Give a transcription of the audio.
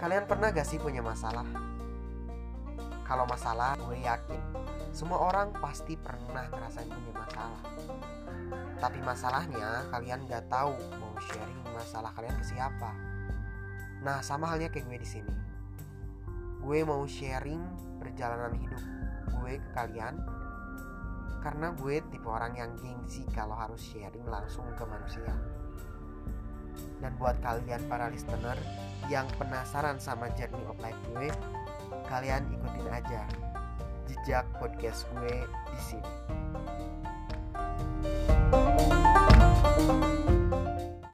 Kalian pernah gak sih punya masalah? Kalau masalah, gue yakin semua orang pasti pernah ngerasain punya masalah. Tapi masalahnya kalian gak tahu mau sharing masalah kalian ke siapa. Nah, sama halnya kayak gue di sini. Gue mau sharing perjalanan hidup gue ke kalian karena gue tipe orang yang gengsi kalau harus sharing langsung ke manusia. Dan buat kalian para listener yang penasaran sama journey of life gue, kalian ikutin aja jejak podcast gue di sini.